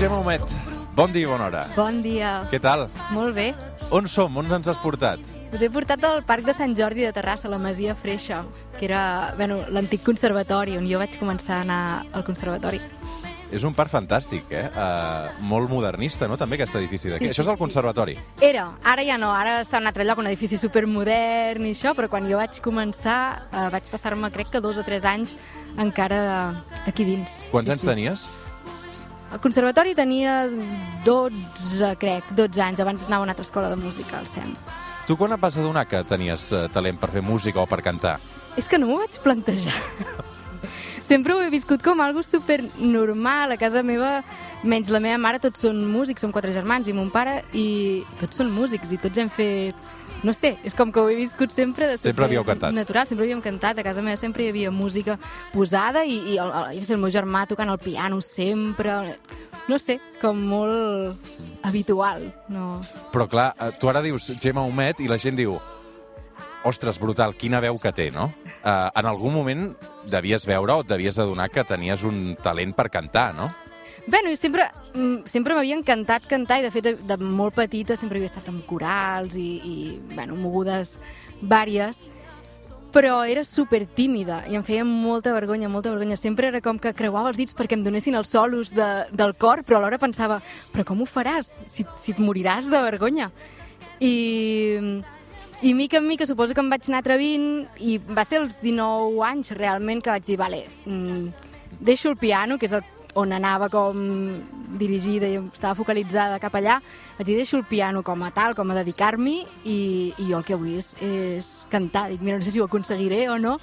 Humet, bon dia i bona hora. Bon dia. Què tal? Molt bé. On som? On ens has portat? Us he portat al Parc de Sant Jordi de Terrassa, la Masia Freixa, que era bueno, l'antic conservatori, on jo vaig començar a anar al conservatori. És un parc fantàstic, eh? Uh, molt modernista, no?, també, aquest edifici d'aquí. Sí, Això és sí, el sí. conservatori. Era, ara ja no, ara està en un altre lloc, un edifici supermodern i això, però quan jo vaig començar eh, vaig passar-me, crec que dos o tres anys encara aquí dins. Quants sí, anys sí. tenies? Al conservatori tenia 12, crec, 12 anys, abans anava a una altra escola de música, al SEM. Tu quan et vas adonar que tenies uh, talent per fer música o per cantar? És que no m'ho vaig plantejar. Sempre ho he viscut com algo super normal. A casa meva, menys la meva mare, tots són músics, som quatre germans i mon pare, i tots són músics i tots hem fet... No sé, és com que ho he viscut sempre de Sempre havíeu cantat. natural, sempre havíem cantat. A casa meva sempre hi havia música posada i, i el, el, sé, el meu germà tocant el piano sempre... No sé, com molt habitual. No... Però clar, eh, tu ara dius Gemma Humet i la gent diu ostres, brutal, quina veu que té, no? Uh, en algun moment devies veure o et devies adonar que tenies un talent per cantar, no? Bueno, sempre, mm, sempre m'havia encantat cantar i de fet de, de molt petita sempre havia estat amb corals i, i bueno, mogudes vàries però era super tímida i em feia molta vergonya, molta vergonya. Sempre era com que creuava els dits perquè em donessin els solos de, del cor, però alhora pensava, però com ho faràs si, si et moriràs de vergonya? I, i mica en mica suposo que em vaig anar atrevint i va ser als 19 anys realment que vaig dir, vale, mm, deixo el piano, que és el, on anava com dirigida i estava focalitzada cap allà, vaig dir, deixo el piano com a tal, com a dedicar-m'hi i, i jo el que vull és, és cantar. Dic, mira, no sé si ho aconseguiré o no,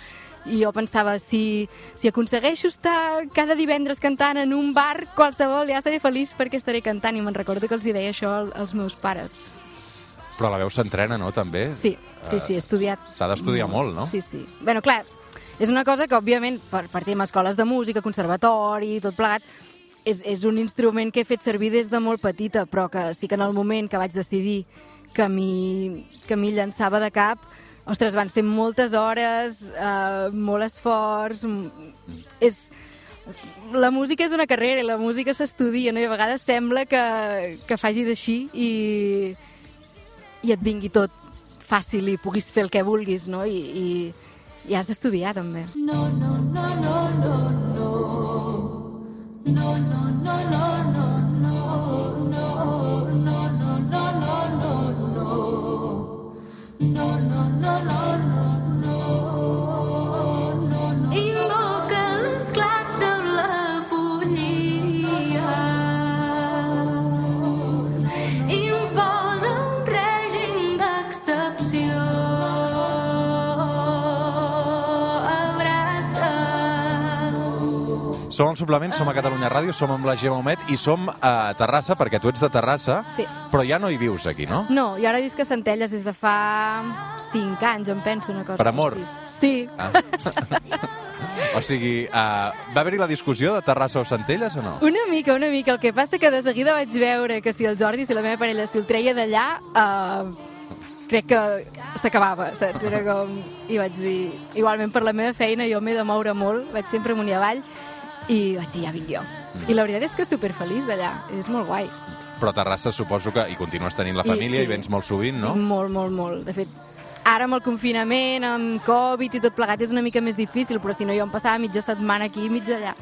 i jo pensava, si, si aconsegueixo estar cada divendres cantant en un bar qualsevol, ja seré feliç perquè estaré cantant. I me'n recordo que els hi deia això al- als meus pares. Però la veu s'entrena, no, també? Sí, sí, sí, he estudiat. S'ha d'estudiar molt, no? Sí, sí. bueno, clar, és una cosa que, òbviament, per, per tema escoles de música, conservatori, tot plegat, és, és un instrument que he fet servir des de molt petita, però que sí que en el moment que vaig decidir que m'hi llançava de cap, ostres, van ser moltes hores, eh, molt esforç, és... La música és una carrera i la música s'estudia, no? I a vegades sembla que, que facis així i, i et vingui tot fàcil i puguis fer el que vulguis, no? I, i, i has d'estudiar, també. No, no, no, no, no, no. No, no, no, no. Som al suplement, som a Catalunya Ràdio, som amb la Gemma Humet i som a Terrassa, perquè tu ets de Terrassa, Sí. però ja no hi vius aquí, no? No, jo ara visc a Centelles des de fa 5 anys, em penso, una cosa. Per amor? Sí. Ah. o sigui, uh, va haver-hi la discussió de Terrassa o Centelles o no? Una mica, una mica. El que passa que de seguida vaig veure que si el Jordi, si la meva parella, si el treia d'allà, uh, crec que s'acabava, saps? Era com... I vaig dir... Igualment per la meva feina jo m'he de moure molt, vaig sempre amunt i avall, i vaig dir, ja vinc jo. I la veritat és que superfeliç allà, és molt guai. Però a Terrassa suposo que hi continues tenint la I família i, sí. vens molt sovint, no? Molt, molt, molt. De fet, ara amb el confinament, amb Covid i tot plegat és una mica més difícil, però si no jo em passava mitja setmana aquí i mitja allà.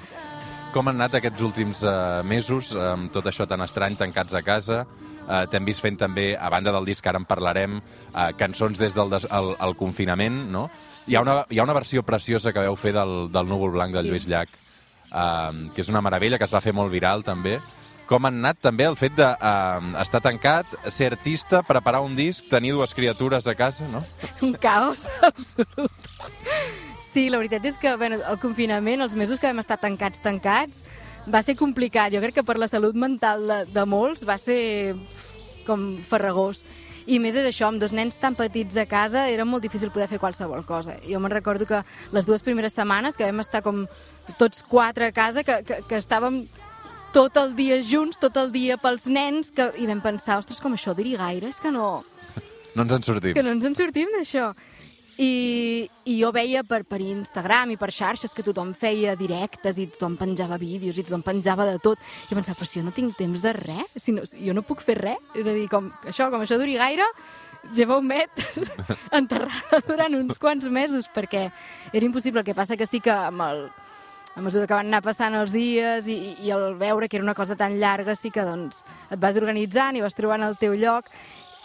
Com han anat aquests últims uh, mesos amb tot això tan estrany, tancats a casa? Uh, T'hem vist fent també, a banda del disc, ara en parlarem, uh, cançons des del des, el, el confinament, no? Hi, ha una, hi ha una versió preciosa que veu fer del, del Núvol Blanc del Sí. Lluís Llach, uh, que és una meravella, que es va fer molt viral també. Com han anat també el fet d'estar uh, estar tancat, ser artista, preparar un disc, tenir dues criatures a casa, no? Un caos absolut. Sí, la veritat és que bueno, el confinament, els mesos que vam estar tancats, tancats, va ser complicat. Jo crec que per la salut mental de, de molts va ser com farragós. I més és això, amb dos nens tan petits a casa era molt difícil poder fer qualsevol cosa. Jo me'n recordo que les dues primeres setmanes que vam estar com tots quatre a casa, que, que, que estàvem tot el dia junts, tot el dia pels nens, que, i vam pensar, ostres, com això duri gaire, és que no, No ens en sortim. que no ens en sortim d'això. I, i jo veia per, per Instagram i per xarxes que tothom feia directes i tothom penjava vídeos i tothom penjava de tot. I pensava, però si jo no tinc temps de res, si, no, si jo no puc fer res. És a dir, com això, com això duri gaire, lleva un met enterrada durant uns quants mesos, perquè era impossible. El que passa que sí que amb el, a mesura que van anar passant els dies i, i el veure que era una cosa tan llarga, sí que doncs, et vas organitzant i vas trobant el teu lloc.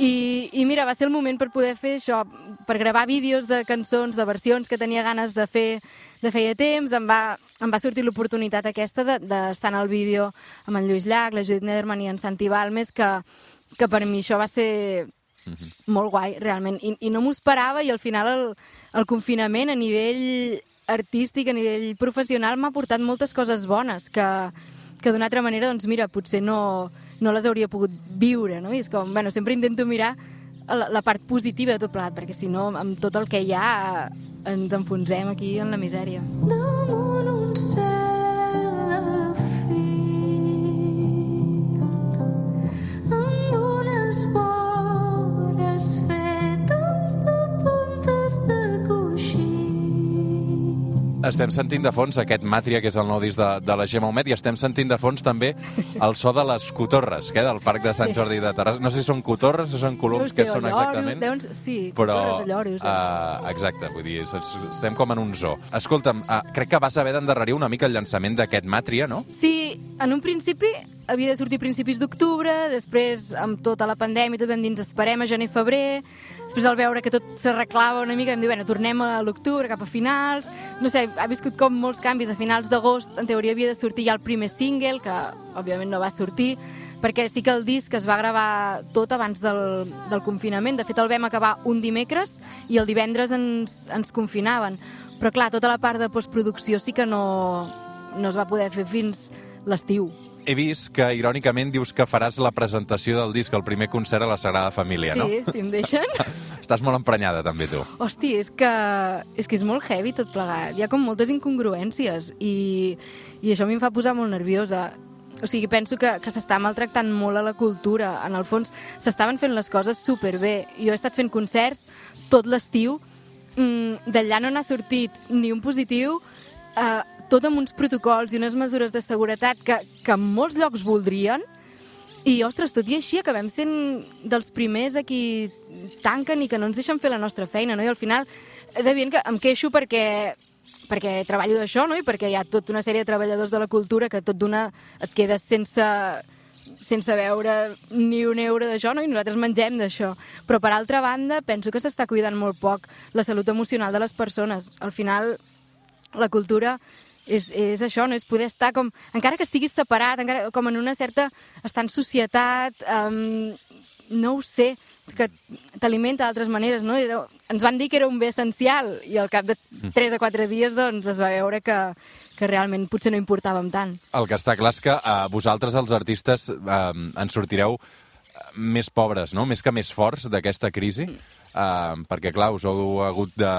I, I mira, va ser el moment per poder fer això, per gravar vídeos de cançons, de versions que tenia ganes de fer de feia temps. Em va, em va sortir l'oportunitat aquesta d'estar de, d'estar en el vídeo amb en Lluís Llach, la Judit Nederman i en Santi Balmes, que, que per mi això va ser molt guai, realment. I, i no m'ho esperava i al final el, el confinament a nivell artístic, a nivell professional, m'ha portat moltes coses bones que, que d'una altra manera, doncs mira, potser no, no les hauria pogut viure, no? I és com, bueno, sempre intento mirar la, la part positiva de tot plegat, perquè si no, amb tot el que hi ha, ens enfonsem aquí en la misèria. Damunt Estem sentint de fons aquest Màtria, que és el nou disc de, de la Gemma Homet, i estem sentint de fons també el so de les cotorres, que del Parc de Sant. Jordi de Terrassa. No sé si són cotorres o són coloms, No ho que sé, són lloros, exactament. Deuen, sí, però lloros. uh, exacte, vull dir, es- estem com en un zoo. Escolta'm, uh, crec que vas haver d'endarrerir una mica el llançament d'aquest Màtria, no? Sí, en un principi havia de sortir a principis d'octubre, després amb tota la pandèmia tot vam dir ens esperem a gener i febrer, després al veure que tot s'arreglava una mica vam dir, bueno, tornem a l'octubre, cap a finals, no sé, ha viscut com molts canvis, a finals d'agost en teoria havia de sortir ja el primer single, que òbviament no va sortir, perquè sí que el disc es va gravar tot abans del, del confinament, de fet el vam acabar un dimecres i el divendres ens, ens confinaven, però clar, tota la part de postproducció sí que no, no es va poder fer fins l'estiu. He vist que, irònicament, dius que faràs la presentació del disc, el primer concert a la Sagrada Família, no? Sí, si em deixen. Estàs molt emprenyada, també, tu. Hosti, és que, és que és molt heavy tot plegat. Hi ha com moltes incongruències i, i això a mi em fa posar molt nerviosa. O sigui, penso que, que s'està maltractant molt a la cultura. En el fons, s'estaven fent les coses superbé. Jo he estat fent concerts tot l'estiu. Mm, D'allà no n'ha sortit ni un positiu, eh, tot amb uns protocols i unes mesures de seguretat que, que en molts llocs voldrien, i, ostres, tot i així acabem sent dels primers a qui tanquen i que no ens deixen fer la nostra feina, no? I al final és evident que em queixo perquè perquè treballo d'això, no? I perquè hi ha tota una sèrie de treballadors de la cultura que tot d'una et quedes sense sense veure ni un euro d'això, no? I nosaltres mengem d'això. Però, per altra banda, penso que s'està cuidant molt poc la salut emocional de les persones. Al final, la cultura és, és això, no? és poder estar com... Encara que estiguis separat, encara com en una certa... estar en societat, um, no ho sé, que t'alimenta d'altres maneres, no? Era, ens van dir que era un bé essencial i al cap de 3 o 4 dies doncs, es va veure que, que realment potser no importàvem tant. El que està clar és que uh, vosaltres, els artistes, uh, en sortireu més pobres, no? Més que més forts d'aquesta crisi. Uh, perquè, clar, us heu hagut de,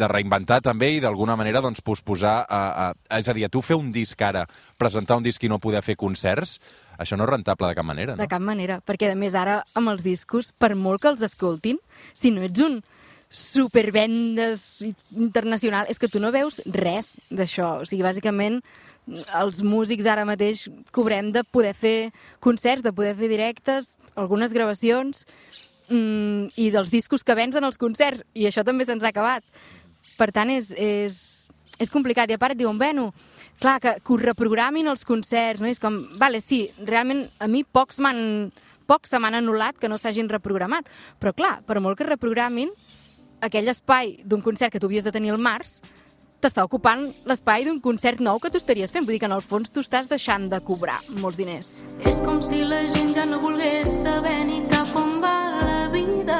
de reinventar també i d'alguna manera doncs, posposar... Uh, uh, és a dir, a tu fer un disc ara, presentar un disc i no poder fer concerts, això no és rentable de cap manera, no? De cap manera, perquè a més ara amb els discos, per molt que els escoltin, si no ets un supervendes internacional, és que tu no veus res d'això. O sigui, bàsicament, els músics ara mateix cobrem de poder fer concerts, de poder fer directes, algunes gravacions, mm, i dels discos que vens en els concerts, i això també se'ns ha acabat. Per tant, és, és, és complicat. I a part diuen, bueno, clar, que, que ho reprogramin els concerts, no? I és com, vale, sí, realment a mi pocs m'han pocs se m'han anul·lat que no s'hagin reprogramat. Però clar, per molt que reprogramin, aquell espai d'un concert que tu havies de tenir al març t'està ocupant l'espai d'un concert nou que tu estaries fent. Vull dir que en el fons tu estàs deixant de cobrar molts diners. És com si la gent ja no volgués saber ni cap on va la vida.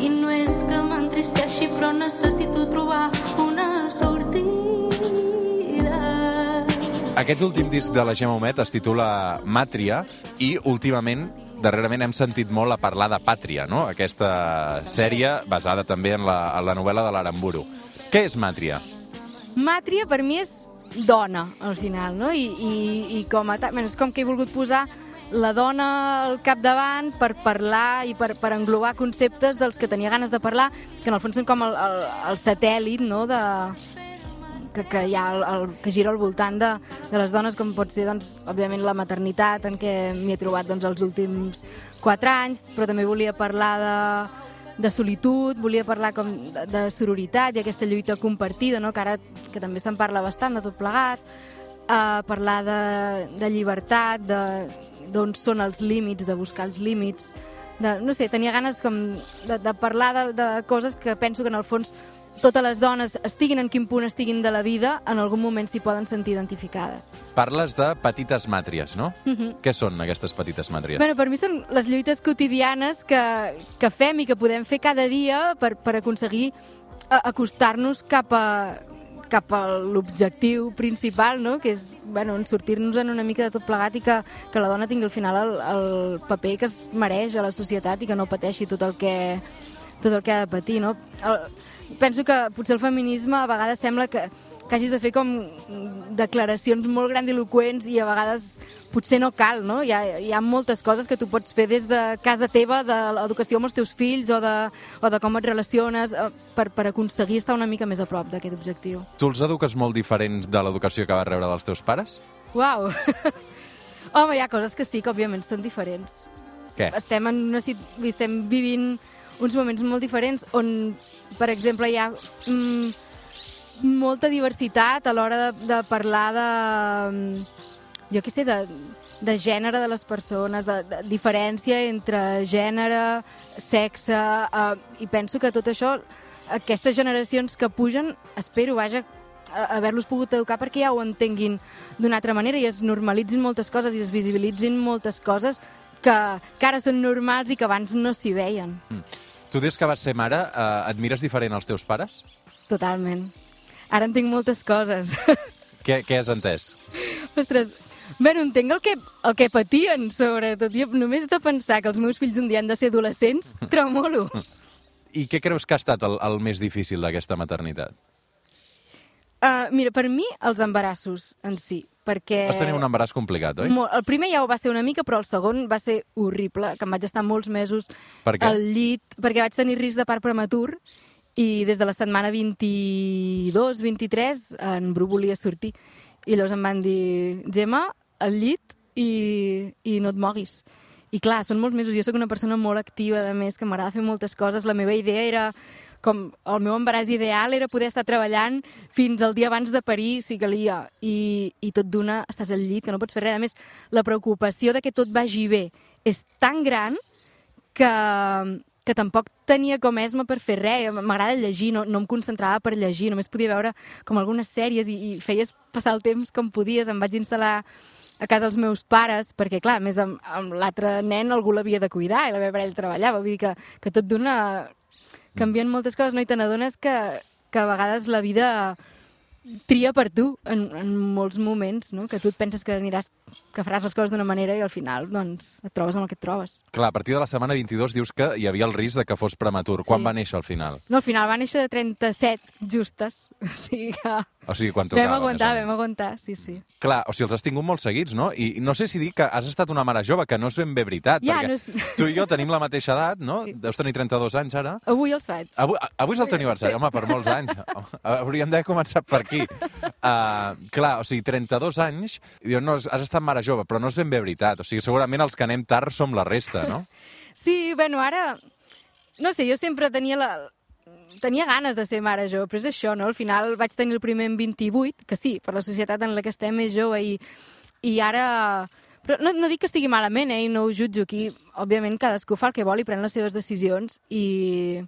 I no és que m'entristeixi, però necessito trobar una sortida. Aquest últim disc de la Gemma Homet es titula Màtria i últimament, darrerament, hem sentit molt a parlar de Pàtria, no? Aquesta sèrie basada també en la, en la novel·la de l'Aramburu. Què és Màtria? Màtria per mi és dona, al final, no? I, i, i com a bueno, és com que he volgut posar la dona al capdavant per parlar i per, per englobar conceptes dels que tenia ganes de parlar, que en el fons són com el, el, el satèl·lit, no?, de, que, que hi ha el, el, que gira al voltant de, de les dones, com pot ser, doncs, òbviament, la maternitat, en què m'hi he trobat doncs, els últims quatre anys, però també volia parlar de, de solitud, volia parlar com de, de sororitat i aquesta lluita compartida, no? que ara que també se'n parla bastant de tot plegat, uh, parlar de, de llibertat, d'on són els límits, de buscar els límits, de, no sé, tenia ganes com de, de parlar de, de coses que penso que en el fons totes les dones, estiguin en quin punt estiguin de la vida, en algun moment s'hi poden sentir identificades. Parles de petites màtries, no? Uh -huh. Què són aquestes petites màtries? Bueno, per mi són les lluites quotidianes que, que fem i que podem fer cada dia per, per aconseguir a- acostar-nos cap a cap a l'objectiu principal, no? que és bueno, en sortir-nos en una mica de tot plegat i que, que la dona tingui al final el, el paper que es mereix a la societat i que no pateixi tot el que, tot el que ha de patir. No? El, penso que potser el feminisme a vegades sembla que, que hagis de fer com declaracions molt grandiloquents i a vegades potser no cal, no? Hi ha, hi ha moltes coses que tu pots fer des de casa teva, de l'educació amb els teus fills o de, o de com et relaciones eh, per, per aconseguir estar una mica més a prop d'aquest objectiu. Tu els eduques molt diferents de l'educació que vas rebre dels teus pares? Uau! Home, hi ha coses que sí, que òbviament són diferents. Què? Estem, en una, estem vivint uns moments molt diferents on, per exemple, hi ha mm, molta diversitat a l'hora de, de parlar de, mm, jo què sé, de, de gènere de les persones, de, de diferència entre gènere, sexe, eh, i penso que tot això, aquestes generacions que pugen, espero, vaja, haver-los pogut educar perquè ja ho entenguin d'una altra manera i es normalitzin moltes coses i es visibilitzin moltes coses que, que ara són normals i que abans no s'hi veien. Tu des que vas ser mare, eh, et mires diferent als teus pares? Totalment. Ara entenc moltes coses. Què, què has entès? Ostres, bueno, entenc el que, el que patien, sobretot. Jo només de pensar que els meus fills un dia han de ser adolescents, tremolo. I què creus que ha estat el, el més difícil d'aquesta maternitat? Uh, mira, per mi, els embarassos en si, perquè... Vas tenir un embaràs complicat, oi? Molt, el primer ja ho va ser una mica, però el segon va ser horrible, que em vaig estar molts mesos al llit, perquè vaig tenir risc de part prematur i des de la setmana 22-23 en Bru volia sortir. I llavors em van dir, Gemma, al llit i, i no et moguis. I clar, són molts mesos, jo sóc una persona molt activa, a més, que m'agrada fer moltes coses. La meva idea era com el meu embaràs ideal era poder estar treballant fins al dia abans de parir, si calia. I, i tot d'una estàs al llit, que no pots fer res. A més, la preocupació de que tot vagi bé és tan gran que, que tampoc tenia com esma per fer res. M'agrada llegir, no, no em concentrava per llegir, només podia veure com algunes sèries i, i feies passar el temps com podies. Em vaig instal·lar a casa els meus pares, perquè, clar, més amb, amb l'altre nen algú l'havia de cuidar i la meva parella treballava, vull dir que, que tot d'una canvien moltes coses, no? I te n'adones que, que a vegades la vida tria per tu en, en molts moments, no? Que tu et penses que aniràs, que faràs les coses d'una manera i al final, doncs, et trobes amb el que et trobes. Clar, a partir de la setmana 22 dius que hi havia el risc de que fos prematur. Quan Sí. va néixer al final? No, al final va néixer de 37 justes, o sigui que O sigui, quan vam tocava, aguantar, més o vam aguantar, sí, sí. Clar, o sigui, els has tingut molt seguits, no? I no sé si dir que has estat una mare jove, que no és ben bé veritat, Ja, perquè no és- tu i jo tenim la mateixa edat, no? Sí. Deus tenir 32 anys ara. Avui els faig. Avui, avui és el teu aniversari, Sí. home, per molts anys. Hauríem d'haver començat per aquí. Uh, clar, o sigui, 32 anys, i dius, no, has estat mare jove, però no és ben bé veritat. O sigui, segurament els que anem tard som la resta, no? Sí, bueno, ara... No sé, jo sempre tenia la... Tenia ganes de ser mare jove, però és això, no? Al final vaig tenir el primer en 28, que sí, per la societat en la que estem és jove i, i ara... Però no, no dic que estigui malament, eh? I no ho jutjo aquí. Òbviament, cadascú fa el que vol i pren les seves decisions i,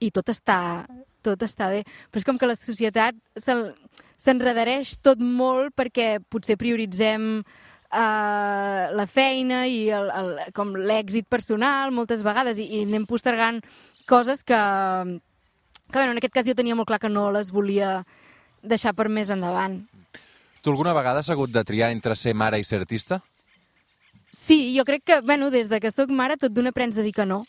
i tot està, tot està bé. Però és com que la societat se'n- s'enredareix tot molt perquè potser prioritzem eh, la feina i el, el, com l'èxit personal moltes vegades i, i anem postergant coses que, que bueno, en aquest cas jo tenia molt clar que no les volia deixar per més endavant. Tu alguna vegada has hagut de triar entre ser mare i ser artista? Sí, jo crec que, bueno, des de que sóc mare tot d'una aprens a dir que no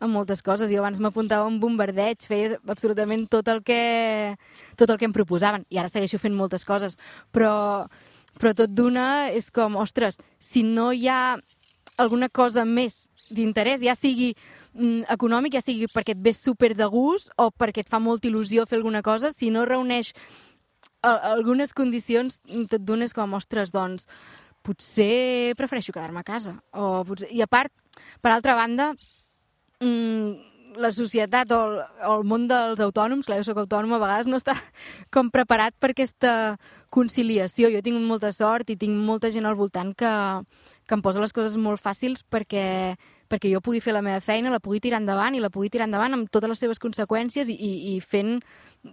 a moltes coses. Jo abans m'apuntava a un bombardeig, feia absolutament tot el que tot el que em proposaven. I ara segueixo fent moltes coses. Però, però tot d'una és com, ostres, si no hi ha alguna cosa més d'interès, ja sigui mm, econòmic, ja sigui perquè et ve super de gust o perquè et fa molta il·lusió fer alguna cosa, si no reuneix a- algunes condicions, et dones com, ostres, doncs, potser prefereixo quedar-me a casa. O potser... I a part, per altra banda, mm, la societat o el, o el món dels autònoms, clar, jo soc autònoma, a vegades no està com preparat per aquesta conciliació. Jo tinc molta sort i tinc molta gent al voltant que, que em posa les coses molt fàcils perquè, perquè jo pugui fer la meva feina, la pugui tirar endavant i la pugui tirar endavant amb totes les seves conseqüències i, i, i fent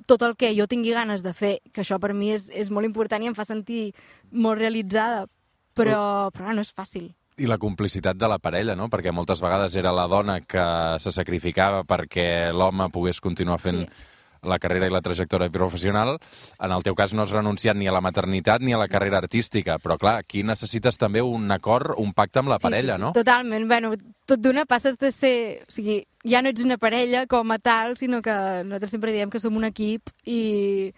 tot el que jo tingui ganes de fer, que això per mi és, és molt important i em fa sentir molt realitzada, però, però no és fàcil. I la complicitat de la parella, no? Perquè moltes vegades era la dona que se sacrificava perquè l'home pogués continuar fent Sí. la carrera i la trajectòria professional. En el teu cas no has renunciat ni a la maternitat ni a la carrera artística, però clar, aquí necessites també un acord, un pacte amb la parella, sí, sí, no? Totalment. Bueno, tot d'una passes de ser... O sigui, ja no ets una parella com a tal, sinó que nosaltres sempre diem que som un equip i,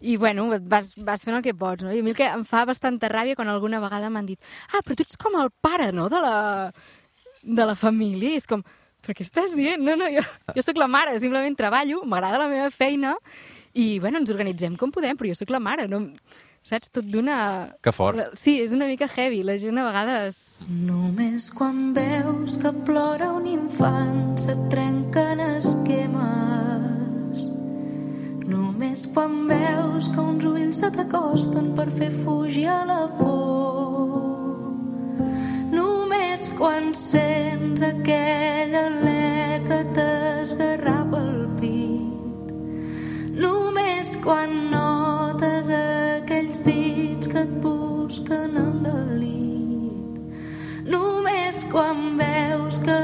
i bueno, vas, vas fent el que pots, no? I a mi el que em fa bastanta ràbia quan alguna vegada m'han dit ah, però tu ets com el pare, no?, de la, de la família. I és com, però què estàs dient? No, no, jo, jo sóc la mare, simplement treballo, m'agrada la meva feina i, bueno, ens organitzem com podem, però jo sóc la mare, no... Saps? Tot d'una... Que fort. Sí, és una mica heavy. La gent a vegades Només quan veus que plora un infant se't trenquen esquemes. Només quan veus que uns ulls se t'acosten per fer fugir a la por. Només quan sents aquell alè que t'esgarrapa el pit. Només quan notes aquells dits que et busquen en delit. Només quan veus que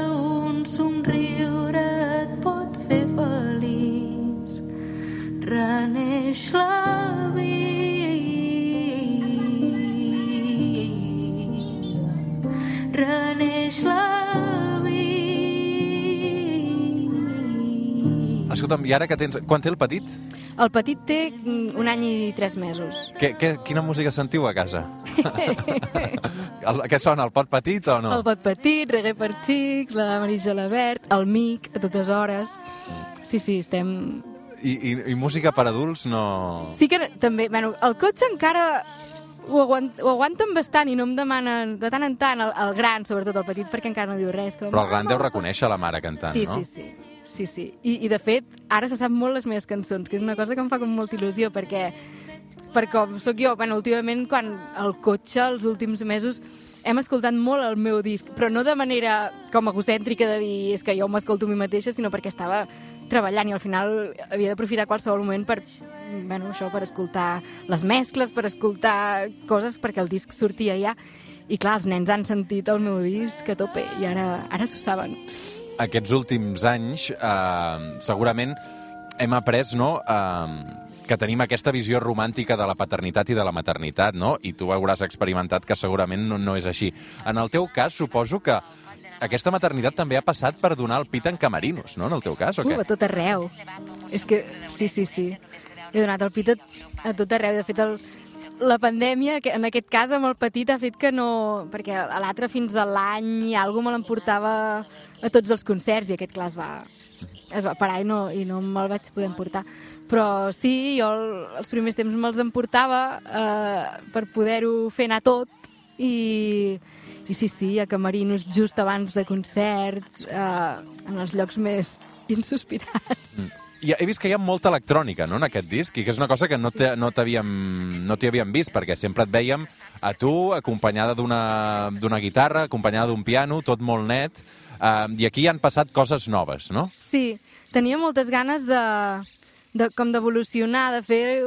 la vida. Reneix la vida. Escolta'm, i ara que tens... Quan té el petit? El petit té mm, un any i tres mesos. Que, que, quina música sentiu a casa? el, què sona, el pot petit o no? El pot petit, reggae per xics, la Marisa Gelabert, el Mic, a totes hores. Sí, sí, estem... I, i, I música per adults no... Sí que també, bueno, el cotxe encara ho, aguant, ho aguanten bastant i no em demanen de tant en tant el, el gran, sobretot el petit, perquè encara no diu res. Com, Però el gran deu reconèixer la mare cantant, Sí, no? sí, sí. Sí, sí. I, I, de fet, ara se sap molt les meves cançons, que és una cosa que em fa com molta il·lusió, perquè per com sóc jo, bueno, últimament, quan el cotxe, els últims mesos, hem escoltat molt el meu disc, però no de manera com egocèntrica de dir és que jo m'escolto a mi mateixa, sinó perquè estava treballant i al final havia d'aprofitar qualsevol moment per, bueno, això, per escoltar les mescles, per escoltar coses, perquè el disc sortia ja. I clar, els nens han sentit el meu disc a tope i ara, ara s'ho saben. Aquests últims anys, eh, segurament hem après, no?, eh, que tenim aquesta visió romàntica de la paternitat i de la maternitat, no? I tu hauràs experimentat que segurament no, no és així. En el teu cas, suposo que aquesta maternitat també ha passat per donar el pit en camerinos, no?, en el teu cas, o què? Uh, a tot arreu. És que, sí, sí, sí. He donat el pit a, a tot arreu. De fet, el, la pandèmia, en aquest cas amb el petit, ha fet que no... Perquè a l'altre fins a l'any i alguna me l'emportava a tots els concerts i aquest, clar, es va, es va parar i no, i no me'l vaig poder emportar. Però sí, jo el, els primers temps me'ls emportava eh, per poder-ho fer anar tot i, i sí, sí, a camerinos just abans de concerts, eh, en els llocs més insospitats. Mm. I he vist que hi ha molta electrònica no, en aquest disc, i que és una cosa que no t'he- no no t'hi havíem vist, perquè sempre et veiem a tu acompanyada d'una guitarra, acompanyada d'un piano, tot molt net, uh, i aquí han passat coses noves, no? Sí, tenia moltes ganes de, de com d'evolucionar, de fer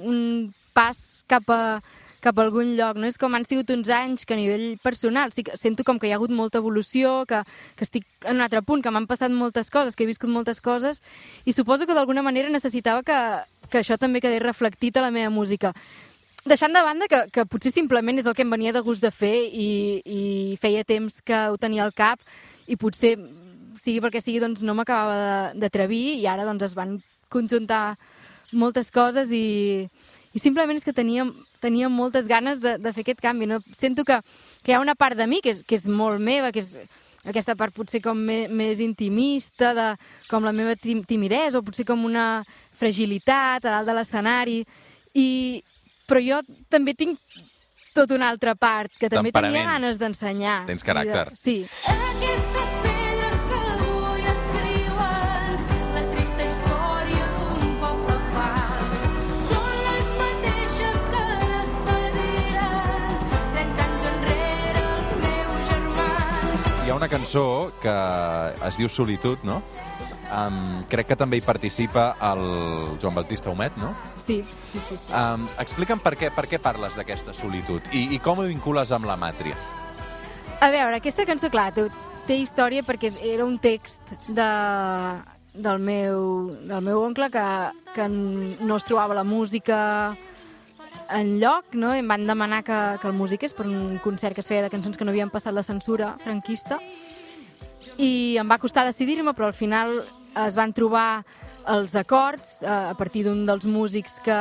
un pas cap a, cap a algun lloc. No és com han sigut uns anys que a nivell personal sí que sento com que hi ha hagut molta evolució, que, que estic en un altre punt, que m'han passat moltes coses, que he viscut moltes coses, i suposo que d'alguna manera necessitava que, que això també quedés reflectit a la meva música. Deixant de banda que, que potser simplement és el que em venia de gust de fer i, i feia temps que ho tenia al cap i potser sigui perquè sigui doncs no m'acabava d'atrevir i ara doncs es van conjuntar moltes coses i, i simplement és que tenia, tenia moltes ganes de, de fer aquest canvi. No? Sento que, que hi ha una part de mi que és, que és molt meva, que és aquesta part potser com me, més intimista, de, com la meva tim timidesa, o potser com una fragilitat a dalt de l'escenari, i, però jo també tinc tota una altra part, que també tenia ganes d'ensenyar. Tens caràcter. De- Sí, ha una cançó que es diu Solitud, no? Um, crec que també hi participa el Joan Baptista Humet, no? sí, sí, sí. sí. Um, explica'm per què, per què parles d'aquesta solitud i, i com ho vincules amb la màtria. A veure, aquesta cançó, clar, té, té història perquè era un text de, del, meu, del meu oncle que, que no es trobava la música en lloc, no? I em van demanar que, que el musiqués per un concert que es feia de cançons que no havien passat la censura franquista i em va costar decidir-me, però al final es van trobar els acords eh, a partir d'un dels músics que,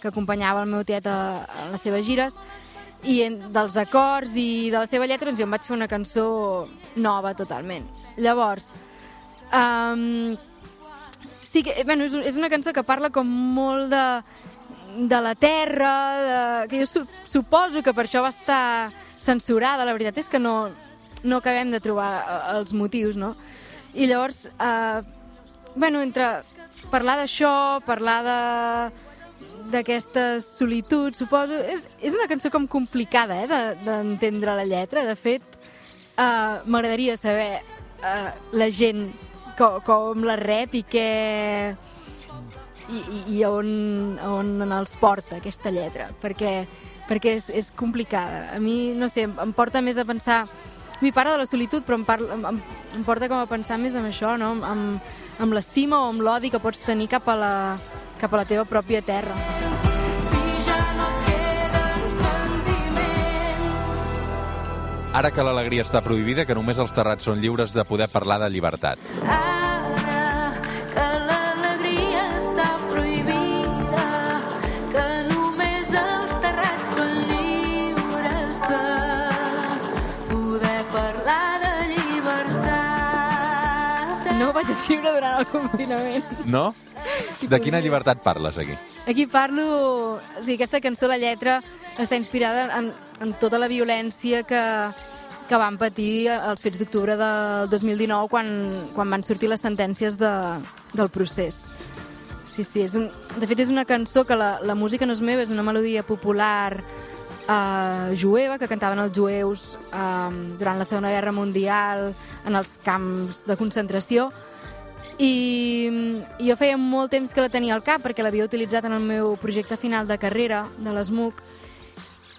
que acompanyava el meu tiet a, a les seves gires i en, dels acords i de la seva lletra doncs jo em vaig fer una cançó nova totalment. Llavors, um, sí que, bueno, és, és una cançó que parla com molt de, de la terra, de, que jo su, suposo que per això va estar censurada, la veritat és que no, no acabem de trobar eh, els motius, no? I llavors, eh, bueno, entre parlar d'això, parlar de d'aquesta solitud, suposo, és, és una cançó com complicada, eh, de- d'entendre la lletra. De fet, eh, m'agradaria saber eh, la gent com, com la rep i què i, i, i on, on els porta aquesta lletra, perquè, perquè és, és complicada. A mi, no sé, em, em porta més a pensar... Mi parla de la solitud, però em, parla, em, em, porta com a pensar més en això, no? amb, amb l'estima o amb l'odi que pots tenir cap a, la, cap a la teva pròpia terra. Si ja no et queden sentiments Ara que l'alegria està prohibida, que només els terrats són lliures de poder parlar de llibertat. Ara Escriure durant el confinament. No? De quina llibertat parles aquí? Aquí parlo... O sigui, aquesta cançó, la lletra, està inspirada en, en tota la violència que, que van patir els fets d'octubre del 2019 quan, quan van sortir les sentències de, del procés. Sí, sí, és un, de fet és una cançó que la, la música no és meva, és una melodia popular eh, jueva que cantaven els jueus eh, durant la Segona Guerra Mundial en els camps de concentració i, jo feia molt temps que la tenia al cap perquè l'havia utilitzat en el meu projecte final de carrera de l'ESMUC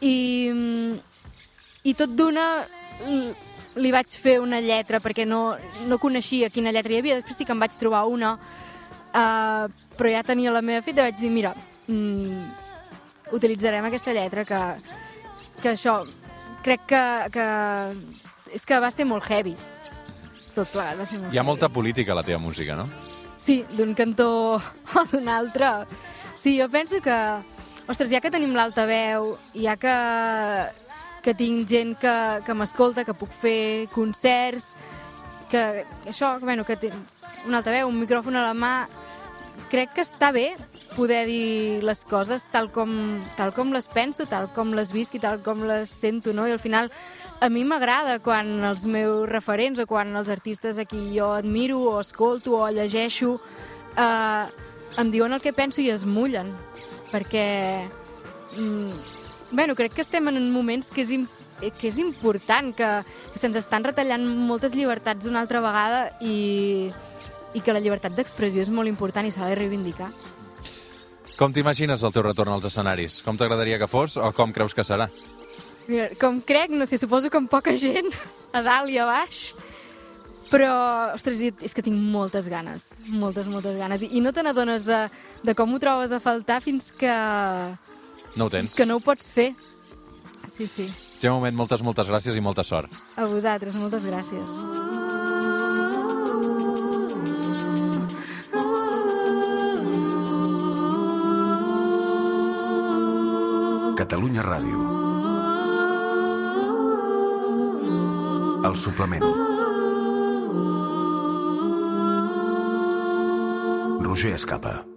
i, i tot d'una l- li vaig fer una lletra perquè no, no coneixia quina lletra hi havia, després sí que em vaig trobar una uh, però ja tenia la meva feta i vaig dir, mira mm, utilitzarem aquesta lletra que, que això crec que, que és que va ser molt heavy tot plegat va ser molt Hi ha molta política a la teva música, no? Sí, d'un cantó o d'un altre. Sí, jo penso que, ostres, ja que tenim l'altaveu, ja que, que tinc gent que, que m'escolta, que puc fer concerts, que això, bueno, que tens un altaveu, un micròfon a la mà, crec que està bé poder dir les coses tal com, tal com les penso, tal com les visc i tal com les sento, no? I al final a mi m'agrada quan els meus referents o quan els artistes a qui jo admiro o escolto o llegeixo eh, em diuen el que penso i es mullen perquè mm, bueno, crec que estem en moments que és, que és important, que, que se'ns estan retallant moltes llibertats una altra vegada i, i que la llibertat d'expressió és molt important i s'ha de reivindicar. Com t'imagines el teu retorn als escenaris? Com t'agradaria que fos o com creus que serà? Mira, com crec, no sé, suposo que amb poca gent, a dalt i a baix, però, ostres, és que tinc moltes ganes, moltes, moltes ganes. I, i no te n'adones de, de com ho trobes a faltar fins que, No ho tens? que no ho pots fer. Sí, sí. Gemma Moment, moltes, moltes gràcies i molta sort. A vosaltres, moltes gràcies. Catalunya Ràdio. El suplement. Roger Escapa.